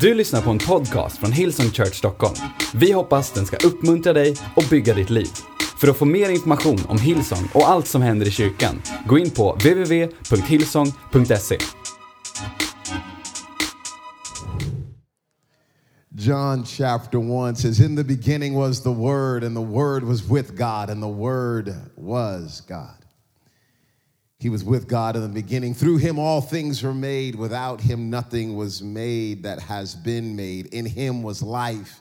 Du lyssnar på en podcast från Hillsong Church Stockholm. Vi hoppas den ska uppmuntra dig och bygga ditt liv. För att få mer information om Hillsong och allt som händer i kyrkan, gå in på www.hillsong.se. John chapter 1 says, In the beginning was the Word, and the Word was with God, and the Word was God. He was with God in the beginning. Through him, all things were made. Without him, nothing was made that has been made. In him was life,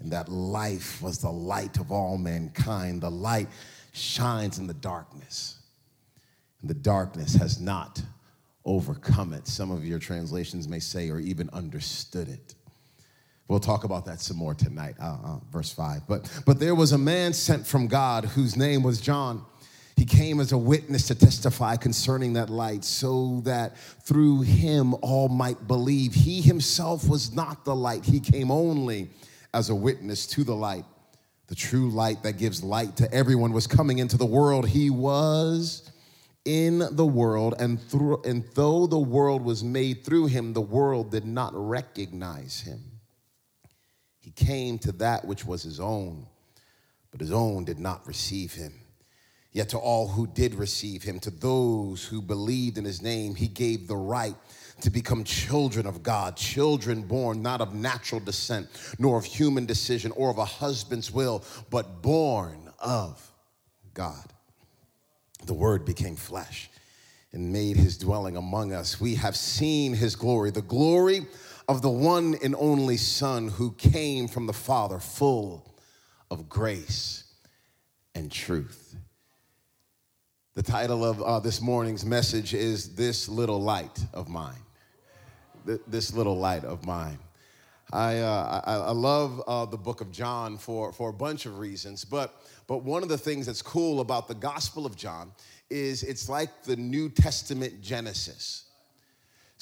and that life was the light of all mankind. The light shines in the darkness, and the darkness has not overcome it. Some of your translations may say, or even understood it. We'll talk about that some more tonight, uh, uh, verse 5. But, but there was a man sent from God whose name was John. He came as a witness to testify concerning that light, so that through him all might believe. He himself was not the light, he came only as a witness to the light. The true light that gives light to everyone was coming into the world. He was in the world, and, through, and though the world was made through him, the world did not recognize him. He came to that which was his own, but his own did not receive him. Yet to all who did receive him, to those who believed in his name, he gave the right to become children of God, children born not of natural descent, nor of human decision or of a husband's will, but born of God. The word became flesh and made his dwelling among us. We have seen his glory, the glory of the one and only Son who came from the Father, full of grace and truth. The title of uh, this morning's message is This Little Light of Mine. Th- this Little Light of Mine. I, uh, I, I, love uh, the book of John for, for a bunch of reasons, but, but one of the things that's cool about the Gospel of John is it's like the New Testament Genesis.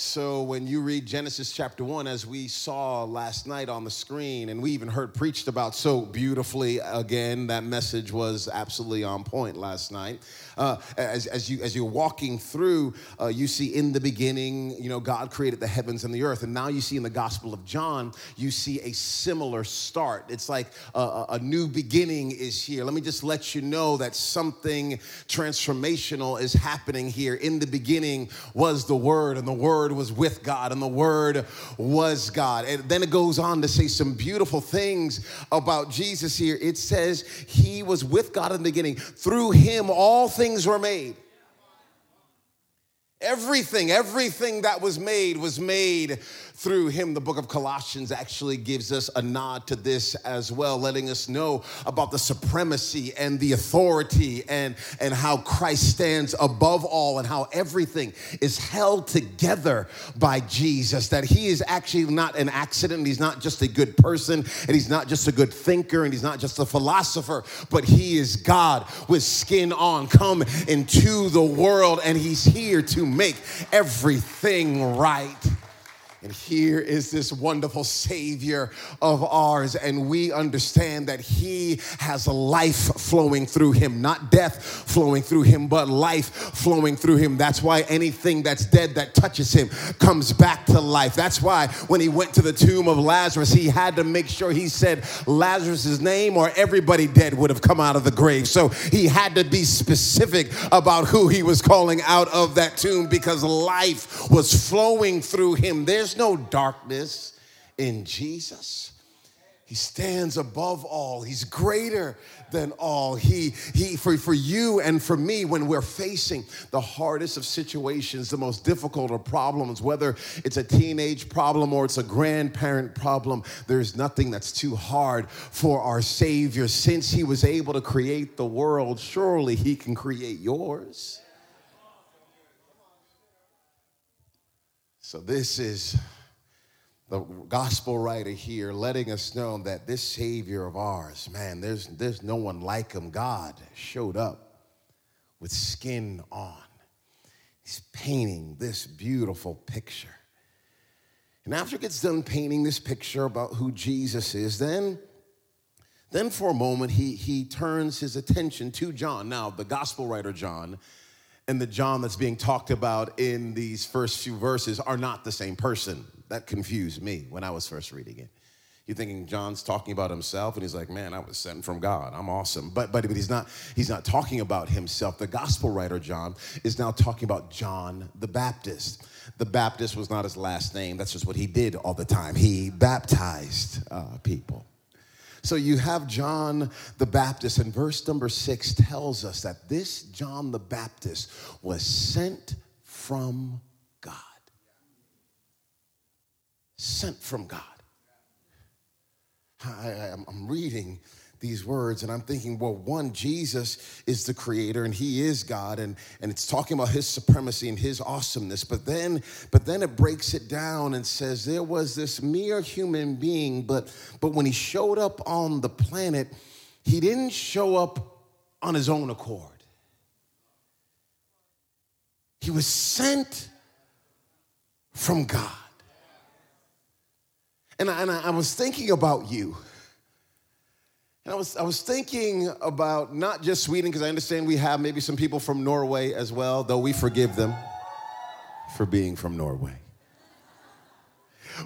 So when you read Genesis chapter 1, as we saw last night on the screen, and we even heard preached about so beautifully again, that message was absolutely on point last night. Uh, as, as, you, as you're walking through, uh, you see in the beginning, you know, God created the heavens and the earth. And now you see in the Gospel of John, you see a similar start. It's like a, a new beginning is here. Let me just let you know that something transformational is happening here. In the beginning was the Word, and the Word Word was with God and the Word was God. And then it goes on to say some beautiful things about Jesus here. It says, He was with God in the beginning. Through Him, all things were made. Everything, everything that was made was made through him. The book of Colossians actually gives us a nod to this as well, letting us know about the supremacy and the authority and, and how Christ stands above all and how everything is held together by Jesus. That he is actually not an accident, he's not just a good person, and he's not just a good thinker, and he's not just a philosopher, but he is God with skin on, come into the world, and he's here to make everything right. And here is this wonderful Savior of ours, and we understand that He has life flowing through Him, not death flowing through Him, but life flowing through Him. That's why anything that's dead that touches Him comes back to life. That's why when He went to the tomb of Lazarus, He had to make sure He said Lazarus' name, or everybody dead would have come out of the grave. So He had to be specific about who He was calling out of that tomb because life was flowing through Him. There's there's no darkness in Jesus. He stands above all. He's greater than all. He, he for, for you and for me, when we're facing the hardest of situations, the most difficult of problems, whether it's a teenage problem or it's a grandparent problem, there's nothing that's too hard for our Savior. Since He was able to create the world, surely He can create yours. So, this is the gospel writer here letting us know that this Savior of ours, man, there's, there's no one like him. God showed up with skin on. He's painting this beautiful picture. And after he gets done painting this picture about who Jesus is, then, then for a moment he, he turns his attention to John. Now, the gospel writer John and the John that's being talked about in these first few verses are not the same person. That confused me when I was first reading it. You're thinking John's talking about himself, and he's like, "Man, I was sent from God. I'm awesome." But but but he's not. He's not talking about himself. The gospel writer John is now talking about John the Baptist. The Baptist was not his last name. That's just what he did all the time. He baptized uh, people. So you have John the Baptist, and verse number six tells us that this John the Baptist was sent from God. Sent from God. I, am reading these words and I'm thinking, well, one, Jesus is the creator and he is God, and, and it's talking about his supremacy and his awesomeness. But then, but then it breaks it down and says there was this mere human being, but but when he showed up on the planet, he didn't show up on his own accord. He was sent from God. And I, and I was thinking about you. And I was, I was thinking about not just Sweden, because I understand we have maybe some people from Norway as well, though we forgive them for being from Norway.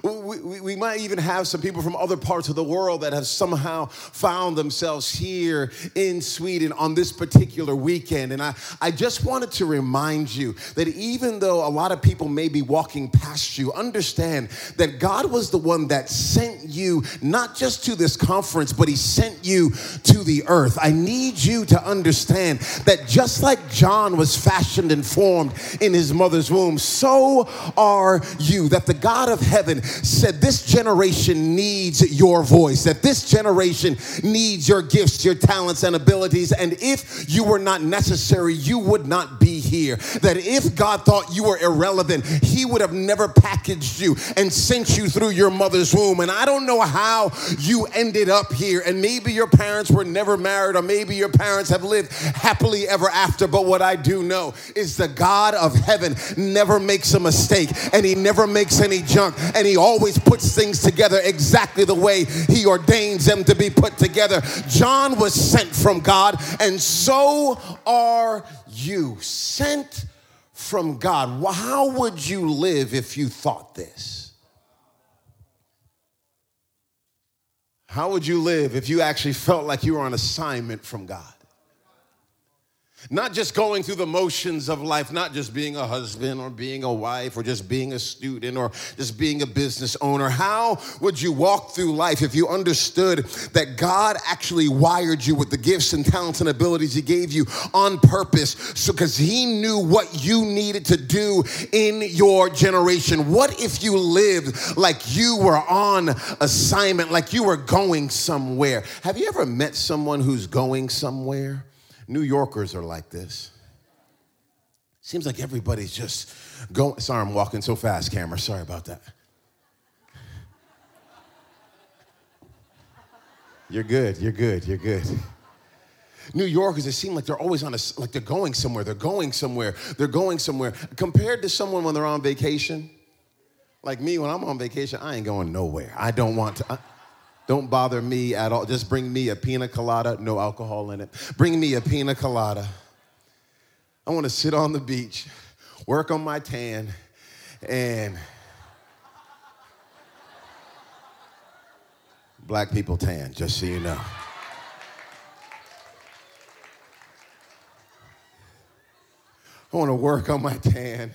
We, we, we, might even have some people from other parts of the world that have somehow found themselves here in Sweden on this particular weekend. And I, I just wanted to remind you that even though a lot of people may be walking past you, understand that God was the one that sent you not just to this conference, but He sent you to the earth. I need you to understand that just like John was fashioned and formed in his mother's womb, so are you. That the God of heaven said, This generation needs your voice, that this generation needs your gifts, your talents, and abilities. And if you were not necessary, you would not be here. That if God thought you were irrelevant, He would have never packaged you and sent you through your mother's womb. And I don't know how you ended up here. And maybe your parents were never married, or maybe your parents have lived happily ever after. But what I do know is the God of heaven never makes a mistake, and He never makes any junk, and He always puts things together exactly the way he ordains them to be put together. John was sent from God, and so are you. Sent from God. How would you live if you thought this? How would you live if you actually felt like you were on assignment from God? Not just going through the motions of life, not just being a husband or being a wife or just being a student or just being a business owner. How would you walk through life if you understood that God actually wired you with the gifts and talents and abilities He gave you on purpose? So, because He knew what you needed to do in your generation. What if you lived like you were on assignment, like you were going somewhere? Have you ever met someone who's going somewhere? New Yorkers are like this. Seems like everybody's just going. Sorry, I'm walking so fast, camera. Sorry about that. You're good. You're good. You're good. New Yorkers, it seems like they're always on a, like they're going somewhere. They're going somewhere. They're going somewhere. Compared to someone when they're on vacation, like me when I'm on vacation, I ain't going nowhere. I don't want to. I, don't bother me at all. Just bring me a pina colada, no alcohol in it. Bring me a pina colada. I want to sit on the beach, work on my tan, and black people tan, just so you know. I want to work on my tan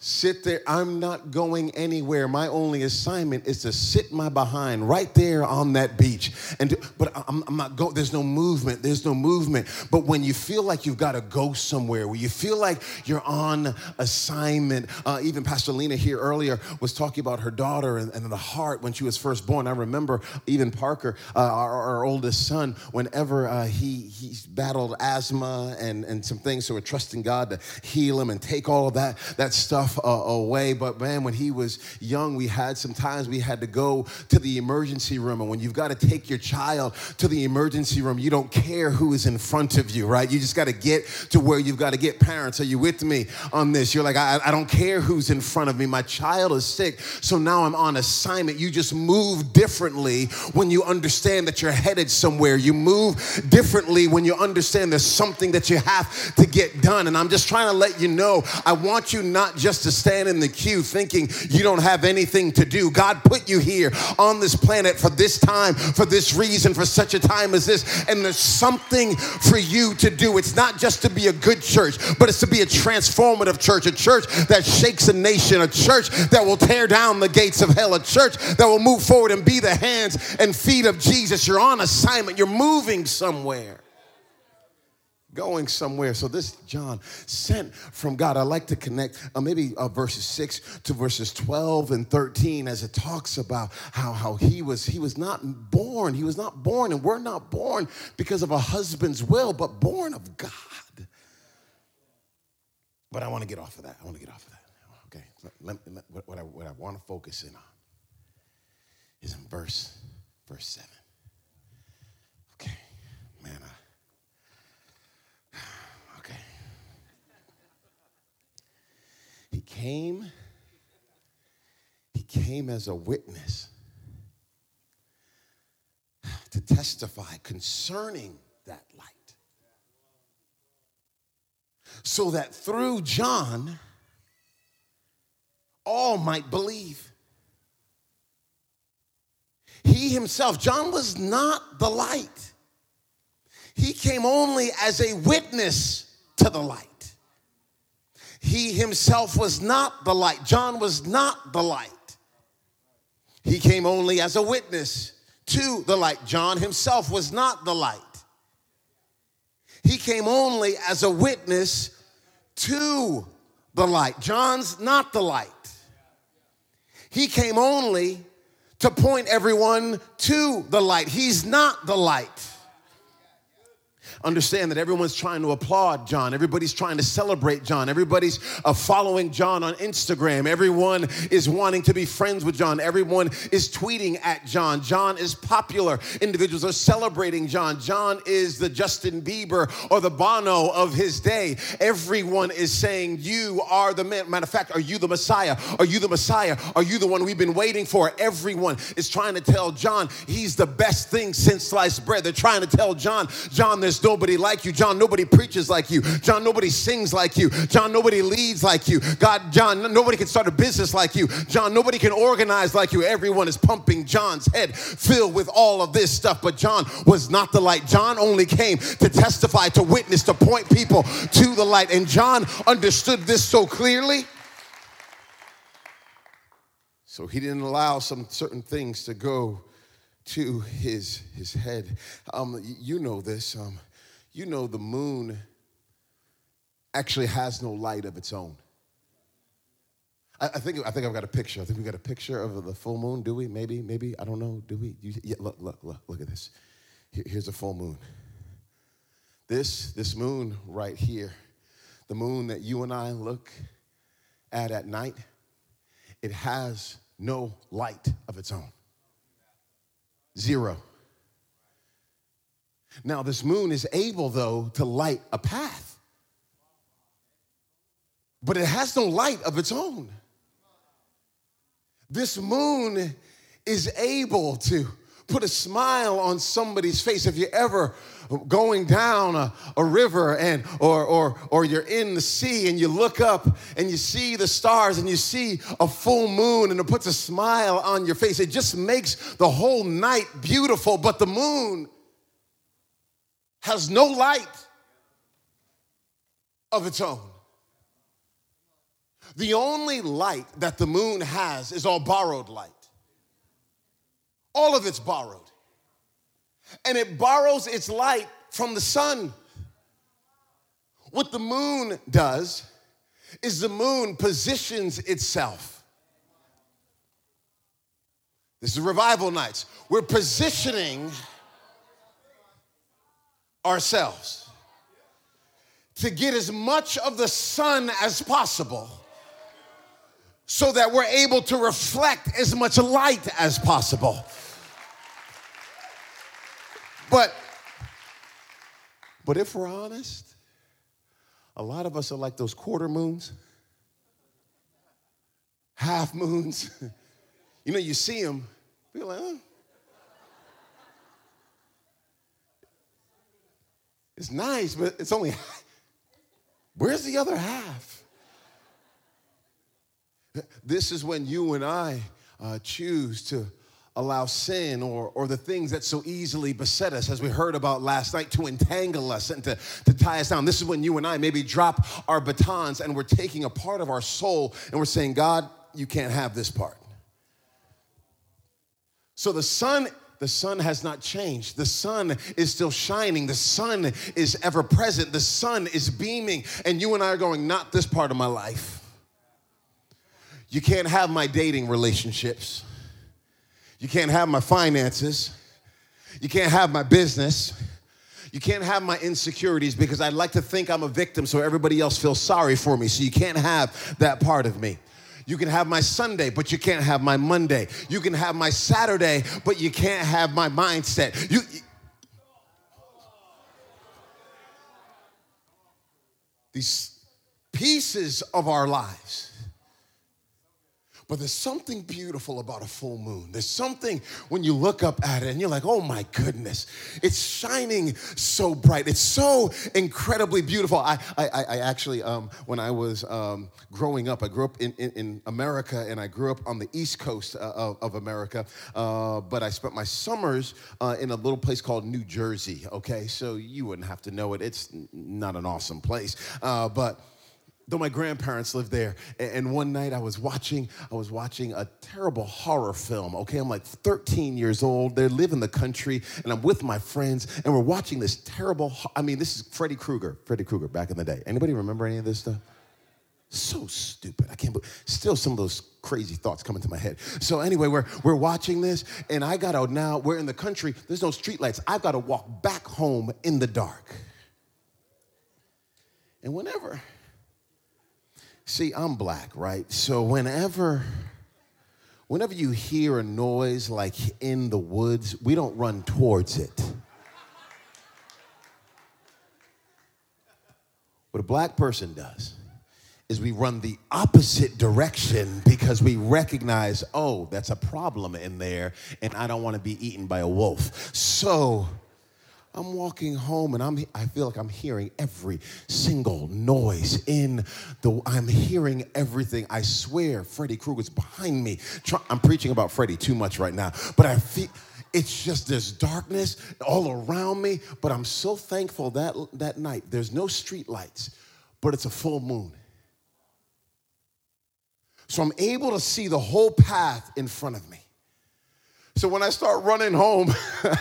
sit there. I'm not going anywhere. My only assignment is to sit my behind right there on that beach. And but I'm, I'm not going. There's no movement. There's no movement. But when you feel like you've got to go somewhere, where you feel like you're on assignment, uh, even Pastor Lena here earlier was talking about her daughter and, and, the heart when she was first born. I remember even Parker, uh, our, our, oldest son, whenever uh, he he battled asthma and and some things, so we're trusting God to heal him and take all of that that stuff uh, away. But man, when he was young, we had sometimes we had to go to the emergency room. And when you've got to take your child to the emergency room, you don't care who is in front of you, right? You just got to get to where you've got to get. Parents, are you with me on this? You're like, I, I don't care who's in front of me. My child is sick. So now I'm on assignment. You just move differently when you understand that you're headed somewhere. You move differently when you understand there's something that you have to get done. And I'm just trying to let you know, I want you not just just to stand in the queue thinking you don't have anything to do. God put you here on this planet for this time, for this reason, for such a time as this. And there's something for you to do. It's not just to be a good church, but it's to be a transformative church, a church that shakes a nation, a church that will tear down the gates of hell, a church that will move forward and be the hands and feet of Jesus. You're on assignment, you're moving somewhere going somewhere. So this John sent from God. I like to connect uh, maybe uh, verses 6 to verses 12 and 13 as it talks about how, how he was he was not born. He was not born and we're not born because of a husband's will, but born of God. But I want to get off of that. I want to get off of that. Okay. Let, let, what, I, what I want to focus in on is in verse verse 7. Okay. Man, I came, he came as a witness to testify concerning that light. So that through John, all might believe. He himself, John was not the light. He came only as a witness to the light. He himself was not the light. John was not the light. He came only as a witness to the light. John himself was not the light. He came only as a witness to the light. John's not the light. He came only to point everyone to the light. He's not the light. Understand that everyone's trying to applaud John. Everybody's trying to celebrate John. Everybody's uh, following John on Instagram. Everyone is wanting to be friends with John. Everyone is tweeting at John. John is popular. Individuals are celebrating John. John is the Justin Bieber or the Bono of his day. Everyone is saying, You are the man. Matter of fact, are you the Messiah? Are you the Messiah? Are you the one we've been waiting for? Everyone is trying to tell John he's the best thing since sliced bread. They're trying to tell John, John, there's nobody like you. John, nobody preaches like you. John, nobody sings like you. John, nobody leads like you. God, John, nobody can start a business like you. John, nobody can organize like you. Everyone is pumping John's head filled with all of this stuff. But John was not the light. John only came to testify, to witness, to point people to the light. And John understood this so clearly. So he didn't allow some certain things to go to his his head. Um, you know this. Um, you know the moon actually has no light of its own. I, I, think I think I've got a picture. I think we got a picture of the full moon. Do we? Maybe, maybe. I don't know. Do we? You, yeah, look, look, look, look at this. Here, here's a full moon. This this moon right here, the moon that you and I look at at night, it has no light of its own. Zero. Now, this moon is able, though, to light a path, but it has no light of its own. This moon is able to put a smile on somebody's face. If you're ever going down a, a, river and or, or or you're in the sea and you look up and you see the stars and you see a full moon and it puts a smile on your face it just makes the whole night beautiful. But the moon has no light of its own. The only light that the moon has is all borrowed light. All of it's borrowed. And it borrows its light from the sun. What the moon does is the moon positions itself. This is revival nights. We're positioning ourselves to get as much of the sun as possible so that we're able to reflect as much light as possible. But but if we're honest, a lot of us are like those quarter moons, half moons. you know, you see them, you're like, huh? It's nice, but it's only, where's the other half? This is when you and I uh, choose to allow sin or, or the things that so easily beset us, as we heard about last night, to entangle us and to, to tie us down. This is when you and I maybe drop our batons and we're taking a part of our soul and we're saying, God, you can't have this part. So the sun the sun has not changed. The sun is still shining. The sun is ever present. The sun is beaming. And you and I are going, not this part of my life. You can't have my dating relationships. You can't have my finances. You can't have my business. You can't have my insecurities because I'd like to think I'm a victim so everybody else feels sorry for me. So you can't have that part of me. You can have my Sunday, but you can't have my Monday. You can have my Saturday, but you can't have my mindset. You, these pieces of our lives but there's something beautiful about a full moon. There's something when you look up at it and you're like, oh my goodness, it's shining so bright. It's so incredibly beautiful. I, I, I actually, um, when I was um, growing up, I grew up in, in, in, America and I grew up on the East Coast uh, of, of, America, uh, but I spent my summers uh, in a little place called New Jersey, okay? So you wouldn't have to know it. It's not an awesome place, uh, but though my grandparents lived there. And one night i was watching i was watching a terrible horror film okay? I'm like 13 years old. They live in the country and i'm with my friends and we're watching this terrible i mean this is freddy krueger freddy krueger back in the day. Anybody remember any of this stuff? So stupid i can't believe still some of those crazy thoughts come into my head. So anyway we're, we're watching this and i gotta now we're in the country there's no streetlights. I've got to walk back home in the dark. And whenever See, I'm black, right? So whenever whenever you hear a noise like in the woods, we don't run towards it. What a black person does is we run the opposite direction because we recognize, oh, that's a problem in there, and I don't want to be eaten by a wolf. So I'm walking home and I'm, I feel like I'm hearing every single noise in the, I'm hearing everything. I swear Freddy Krueger's behind me. I'm preaching about Freddy too much right now, but I feel, it's just this darkness all around me, but I'm so thankful that, that night. There's no street lights, but it's a full moon. So I'm able to see the whole path in front of me. So when I start running home,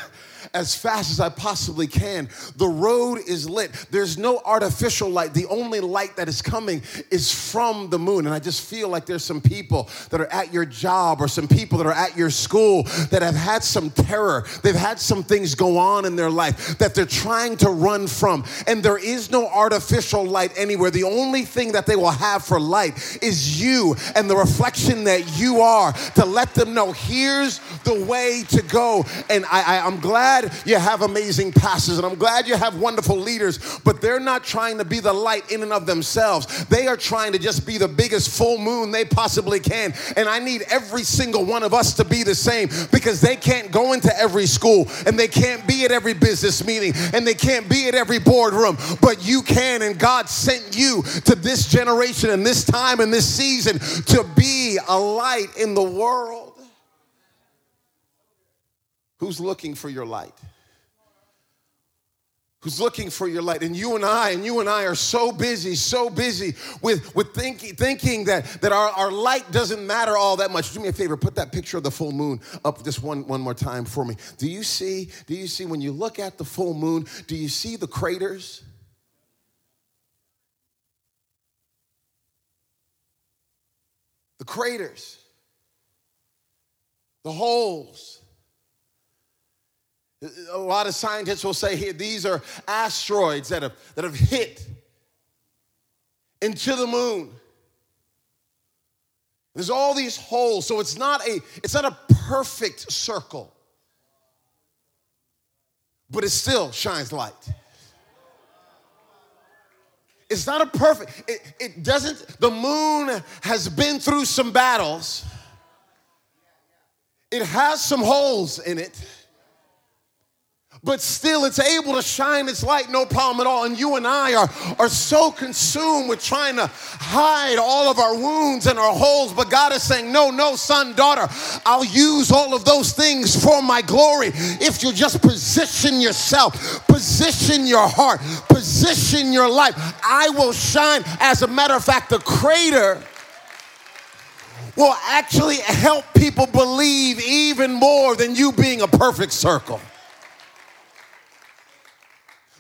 as fast as I possibly can. The road is lit. There's no artificial light. The only light that is coming is from the moon. And I just feel like there's some people that are at your job or some people that are at your school that have had some terror. They've had some things go on in their life that they're trying to run from. And there is no artificial light anywhere. The only thing that they will have for light is you and the reflection that you are to let them know here's the way to go. And I, I, am glad glad you have amazing pastors and I'm glad you have wonderful leaders, but they're not trying to be the light in and of themselves. They are trying to just be the biggest full moon they possibly can. And I need every single one of us to be the same because they can't go into every school and they can't be at every business meeting and they can't be at every boardroom, but you can. And God sent you to this generation and this time and this season to be a light in the world. Who's looking for your light? Who's looking for your light? And you and I, and you and I are so busy, so busy with, with thinking, thinking that, that our, our light doesn't matter all that much. Do me a favor, put that picture of the full moon up just one, one more time for me. Do you see, do you see when you look at the full moon, do you see the craters? The craters, the holes a lot of scientists will say here these are asteroids that have, that have hit into the moon. There's all these holes, so it's not a it's not a perfect circle, but it still shines light. It's not a perfect, it, it doesn't, the moon has been through some battles. It has some holes in it but still it's able to shine its light, no problem at all. And you and I are, are so consumed with trying to hide all of our wounds and our holes. But God is saying, No, no, son, daughter, I'll use all of those things for my glory if you just position yourself, position your heart, position your life. I will shine. As a matter of fact, the crater will actually help people believe even more than you being a perfect circle.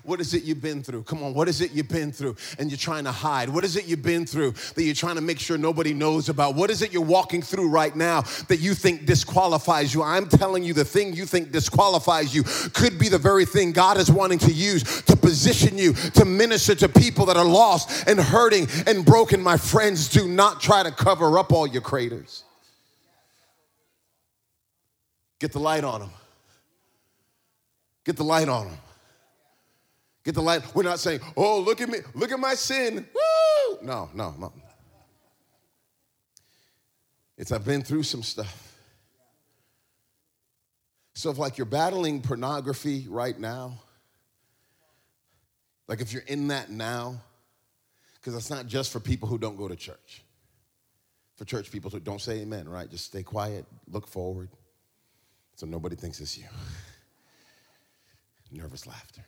What is it you've been through? Come on, what is it you've been through and you're trying to hide? What is it you've been through that you're trying to make sure nobody knows about? What is it you're walking through right now that you think disqualifies you? I'm telling you, the thing you think disqualifies you could be the very thing God is wanting to use to position you to minister to people that are lost and hurting and broken. My friends, do not try to cover up all your craters. Get the light on them. Get the light on them. Get the light. We're not saying, oh, look at me, look at my sin. Woo! No, no, no. It's I've been through some stuff. So if like you're battling pornography right now, like if you're in that now, because it's not just for people who don't go to church. For church people who don't say amen, right? Just stay quiet, look forward, so nobody thinks it's you. Nervous laughter.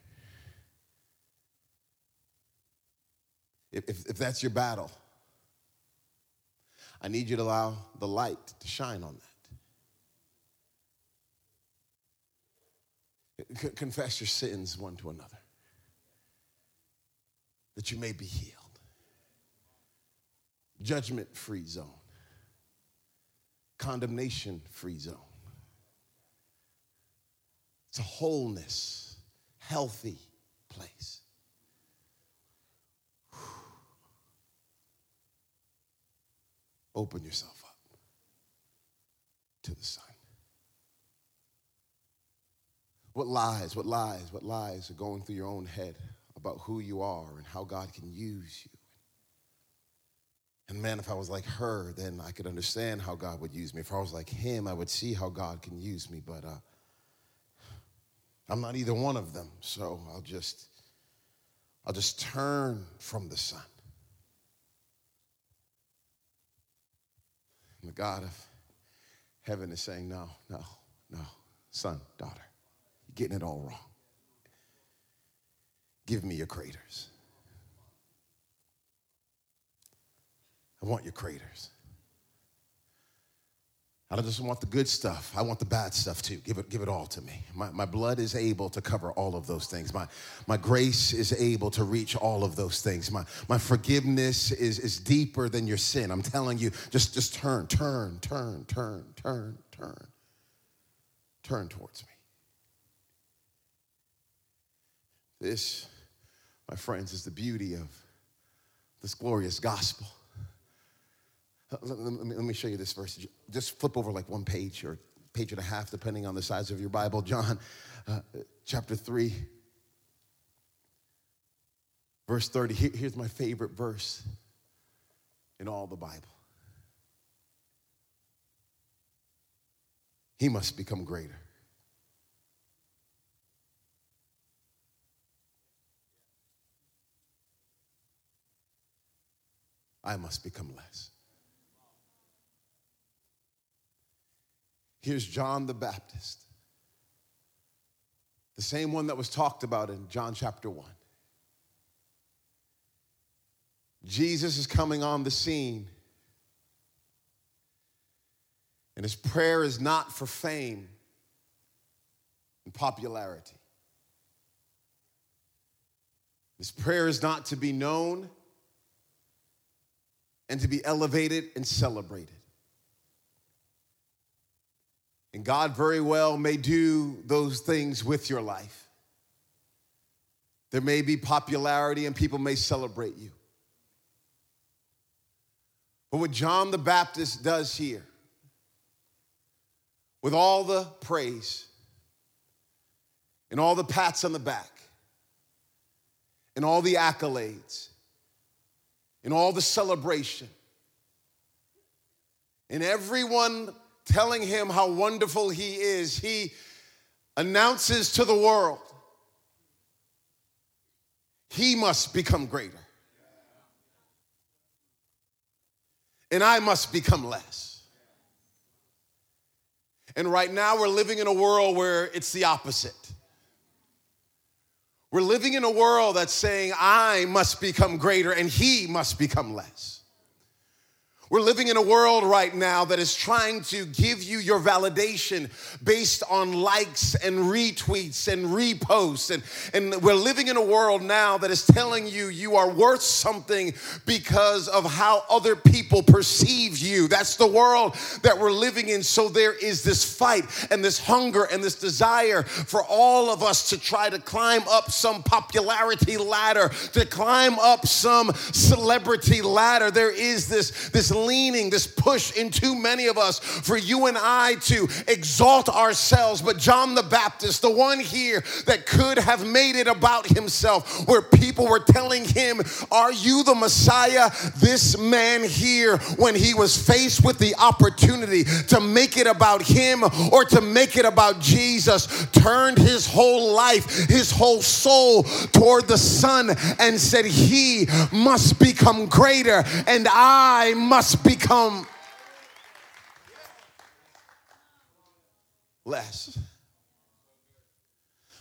If, if, that's your battle, I need you to allow the light to shine on that. C- confess your sins one to another, that you may be healed. Judgment free zone, condemnation free zone. It's a wholeness, healthy place. Open yourself up to the sun. What lies, what lies, what lies are going through your own head about who you are and how God can use you? And man, if I was like her, then I could understand how God would use me. If I was like him, I would see how God can use me. But uh, I'm not either one of them, so I'll just, I'll just turn from the sun. And the God of heaven is saying, No, no, no, son, daughter, you're getting it all wrong. Give me your craters. I want your craters. I don't just want the good stuff. I want the bad stuff too. Give it, give it all to me. My, my blood is able to cover all of those things. My, my grace is able to reach all of those things. My, my forgiveness is, is deeper than your sin. I'm telling you, just, just turn, turn, turn, turn, turn, turn. Turn towards me. This, my friends, is the beauty of this glorious gospel. Let me, let me show you this verse. Just flip over like one page or page and a half, depending on the size of your Bible. John uh, chapter 3, verse 30. Here, here's my favorite verse in all the Bible. He must become greater. I must become less. Here's John the Baptist, the same one that was talked about in John chapter 1. Jesus is coming on the scene. And his prayer is not for fame and popularity. His prayer is not to be known and to be elevated and celebrated. And God very well may do those things with your life. There may be popularity and people may celebrate you. But what John the Baptist does here, with all the praise and all the pats on the back and all the accolades and all the celebration and everyone telling him how wonderful he is, he announces to the world he must become greater. And I must become less. And right now, we're living in a world where it's the opposite. We're living in a world that's saying, I must become greater and he must become less. We're living in a world right now that is trying to give you your validation based on likes and retweets and reposts. And, and we're living in a world now that is telling you you are worth something because of how other people perceive you. That's the world that we're living in. So there is this fight and this hunger and this desire for all of us to try to climb up some popularity ladder, to climb up some celebrity ladder. There is this, this leaning, this push in too many of us for you and I to exalt ourselves. But John the Baptist, the one here that could have made it about himself, where people were telling him, Are you the Messiah? This man here, when he was faced with the opportunity to make it about him or to make it about Jesus, turned his whole life, his whole soul toward the Son and said, He must become greater and I must must become less.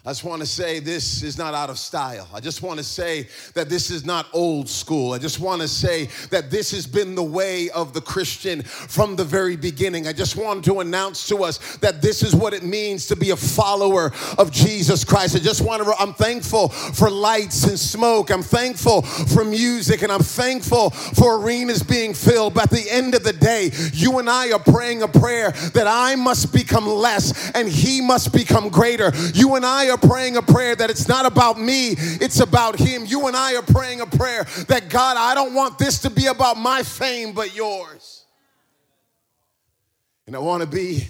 I just want to say this is not out of style. I just want to say that this is not old school. I just want to say that this has been the way of the Christian from the very beginning. I just want to announce to us that this is what it means to be a follower of Jesus Christ. I just want to, I'm thankful for lights and smoke. I'm thankful for music and I'm thankful for arenas being filled. But at the end of the day, you and I are praying a prayer that I must become less and He must become greater. You and I are are praying a prayer that it's not about me, it's about Him. You and I are praying a prayer that God, I don't want this to be about my fame, but yours. And I want to be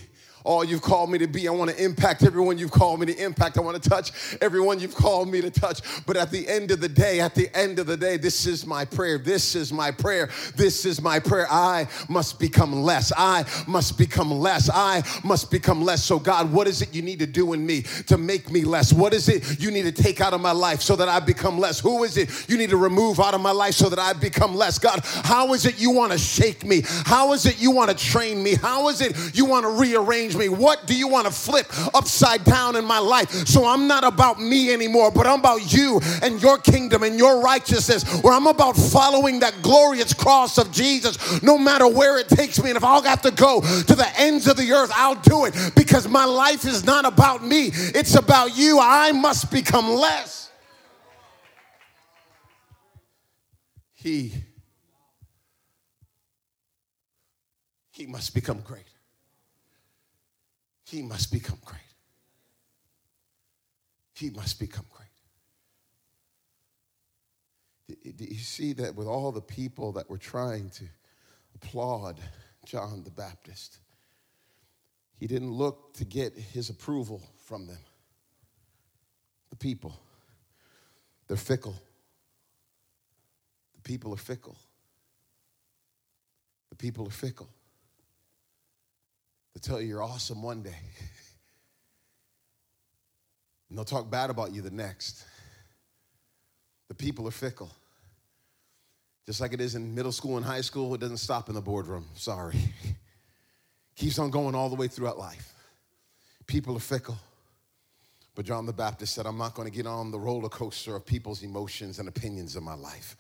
all you've called me to be. I want to impact everyone you've called me to impact. I want to touch everyone you've called me to touch. But at the end of the day, at the end of the day, this is my prayer. This is my prayer. This is my prayer. I must become less. I must become less. I must become less. So, God, what is it you need to do in me to make me less? What is it you need to take out of my life so that I become less? Who is it you need to remove out of my life so that I become less? God, how is it you want to shake me? How is it you want to train me? How is it you want to rearrange me? What do you want to flip upside down in my life? So I'm not about me anymore, but I'm about you and your kingdom and your righteousness, where I'm about following that glorious cross of Jesus, no matter where it takes me. And if I'll have to go to the ends of the earth, I'll do it because my life is not about me, it's about you. I must become less. He, he must become great he must become great. He must become great. Do you see that with all the people that were trying to applaud John the Baptist? He didn't look to get his approval from them. The people, they're fickle. The people are fickle. The people are fickle. They'll tell you you're awesome one day. And they'll talk bad about you the next. The people are fickle. Just like it is in middle school and high school, it doesn't stop in the boardroom. Sorry. Keeps on going all the way throughout life. People are fickle. But John the Baptist said, I'm not going to get on the roller coaster of people's emotions and opinions in my life.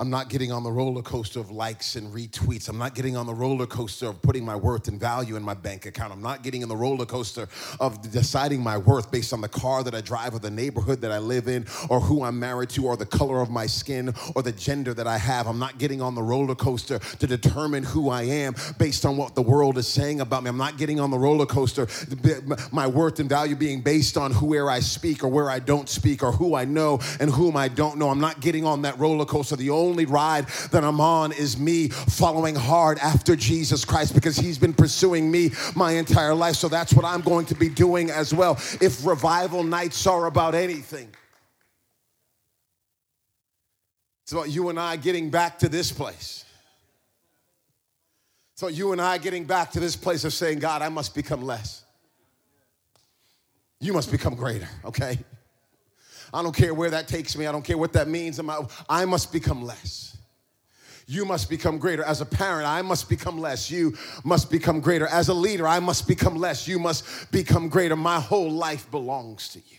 I'm not getting on the roller coaster of likes and retweets. I'm not getting on the roller coaster of putting my worth and value in my bank account. I'm not getting in the roller coaster of deciding my worth based on the car that I drive or the neighborhood that I live in or who I'm married to or the color of my skin or the gender that I have. I'm not getting on the roller coaster to determine who I am based on what the world is saying about me. I'm not getting on the roller coaster, my worth and value being based on where I speak or where I don't speak or who I know and whom I don't know. I'm not getting on that roller coaster. The only only ride that I'm on is me following hard after Jesus Christ because he's been pursuing me my entire life. So that's what I'm going to be doing as well. If revival nights are about anything, it's about you and I getting back to this place. So you and I getting back to this place of saying, God, I must become less. You must become greater, okay? I don't care where that takes me. I don't care what that means. I must become less. You must become greater. As a parent, I must become less. You must become greater. As a leader, I must become less. You must become greater. My whole life belongs to you.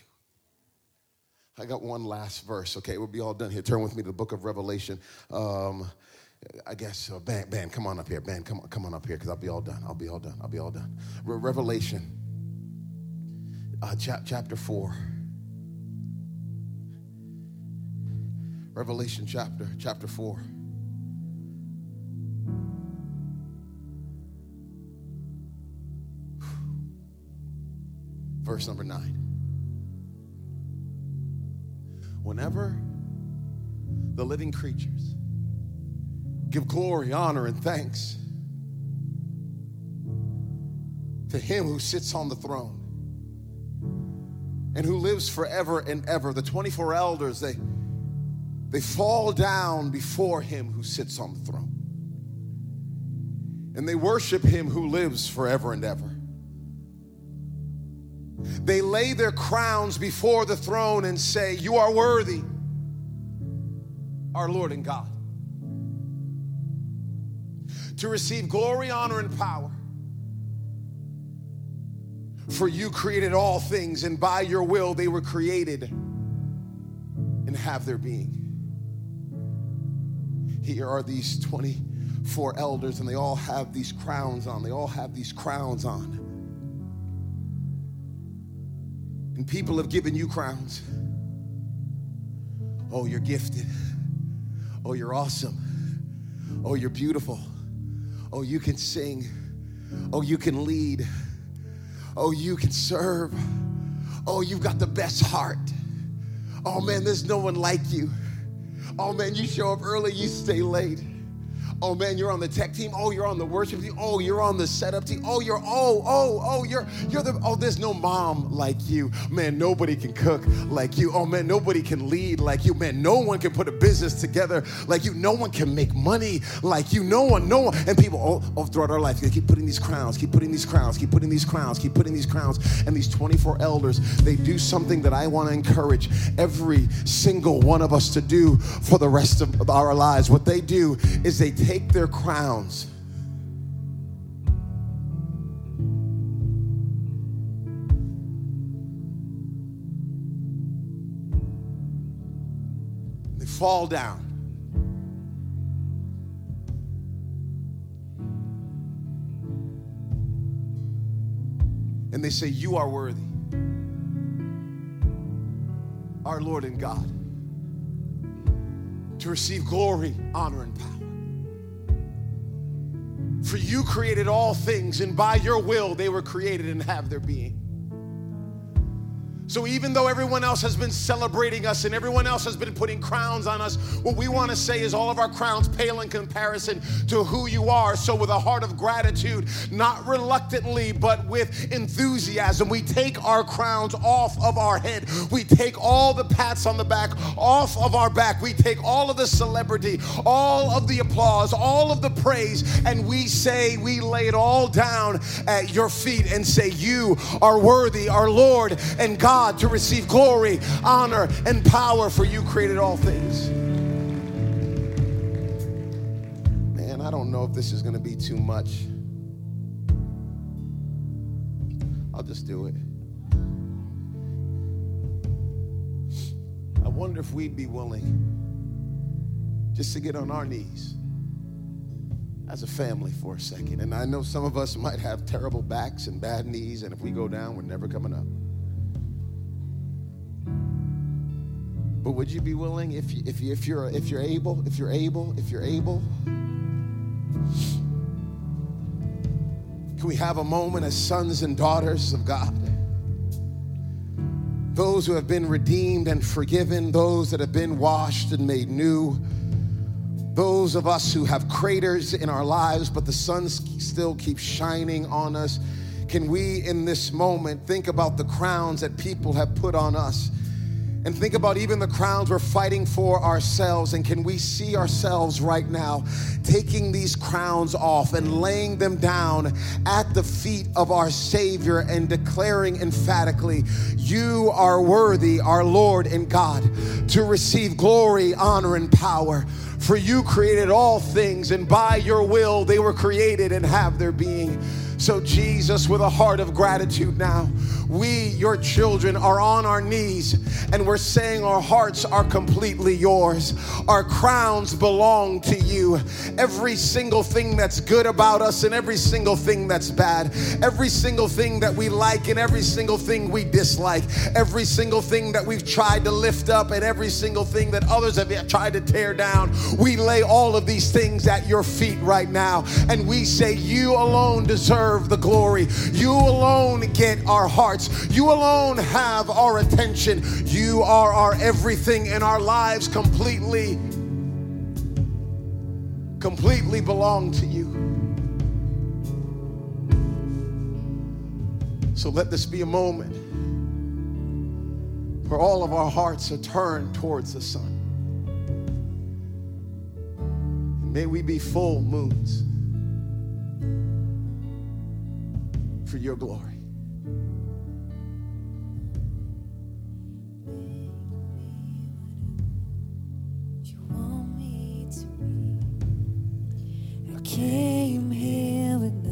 I got one last verse. Okay, we'll be all done here. Turn with me to the book of Revelation. Um, I guess, uh, Ben, Ben, come on up here. Ben, come on, come on up here because I'll be all done. I'll be all done. I'll be all done. Re- Revelation, uh, chapter 4. Revelation chapter, chapter 4. Verse number 9. Whenever the living creatures give glory, honor, and thanks to him who sits on the throne and who lives forever and ever. The 24 elders, they, they fall down before him who sits on the throne. And they worship him who lives forever and ever. They lay their crowns before the throne and say, You are worthy, our Lord and God to receive glory, honor, and power. For you created all things, and by your will they were created and have their being. Here are these 24 elders, and they all have these crowns on. They all have these crowns on. And people have given you crowns. Oh, you're gifted. Oh, you're awesome. Oh, you're beautiful. Oh, you can sing. Oh, you can lead. Oh, you can serve. Oh, you've got the best heart. Oh, man, there's no one like you. Oh, man, you show up early, you stay late. Oh man, you're on the tech team. Oh, you're on the worship team. Oh, you're on the setup team. Oh, you're oh, oh, oh, you're you're the oh, there's no mom like you. Man, nobody can cook like you. Oh man, nobody can lead like you. Man, no one can put a business together like you. No one can make money like you. No one, no one. And people all, throughout our life, they keep putting these crowns, keep putting these crowns, keep putting these crowns, keep putting these crowns. And these 24 elders, they do something that I want to encourage every single one of us to do for the rest of our lives. What they do is they take take their crowns. They fall down. And they say, You are worthy, our Lord and God, to receive glory, honor, and power. For you created all things, and by your will they were created and have their being. So even though everyone else has been celebrating us and everyone else has been putting crowns on us, what we want to say is all of our crowns pale in comparison to who you are. So with a heart of gratitude, not reluctantly, but with enthusiasm, we take our crowns off of our head. We take all the pats on the back off of our back. We take all of the celebrity, all of the applause, all of the praise, and we say, we lay it all down at your feet and say, you are worthy, our Lord and God God to receive glory, honor, and power, for you created all things. Man, I don't know if this is going to be too much. I'll just do it. I wonder if we'd be willing just to get on our knees as a family for a second. And I know some of us might have terrible backs and bad knees, and if we go down, we're never coming up. But would you be willing, if you, if you, if you're if you're able, if you're able, if you're able? Can we have a moment as sons and daughters of God? Those who have been redeemed and forgiven, those that have been washed and made new, those of us who have craters in our lives, but the sun still keeps shining on us. Can we, in this moment, think about the crowns that people have put on us? And think about even the crowns we're fighting for ourselves. And can we see ourselves right now taking these crowns off and laying them down at the feet of our Savior and declaring emphatically, You are worthy, our Lord and God, to receive glory, honor, and power. For you created all things, and by your will they were created and have their being. So, Jesus, with a heart of gratitude now, we, your children, are on our knees and we're saying our hearts are completely yours. Our crowns belong to you. Every single thing that's good about us and every single thing that's bad, every single thing that we like and every single thing we dislike, every single thing that we've tried to lift up and every single thing that others have tried to tear down, we lay all of these things at your feet right now and we say, You alone deserve the glory. You alone get our hearts. You alone have our attention. You are our everything in our lives completely, completely belong to you. So let this be a moment where all of our hearts are turned towards the sun. And may we be full moons for your glory. Came here with nothing,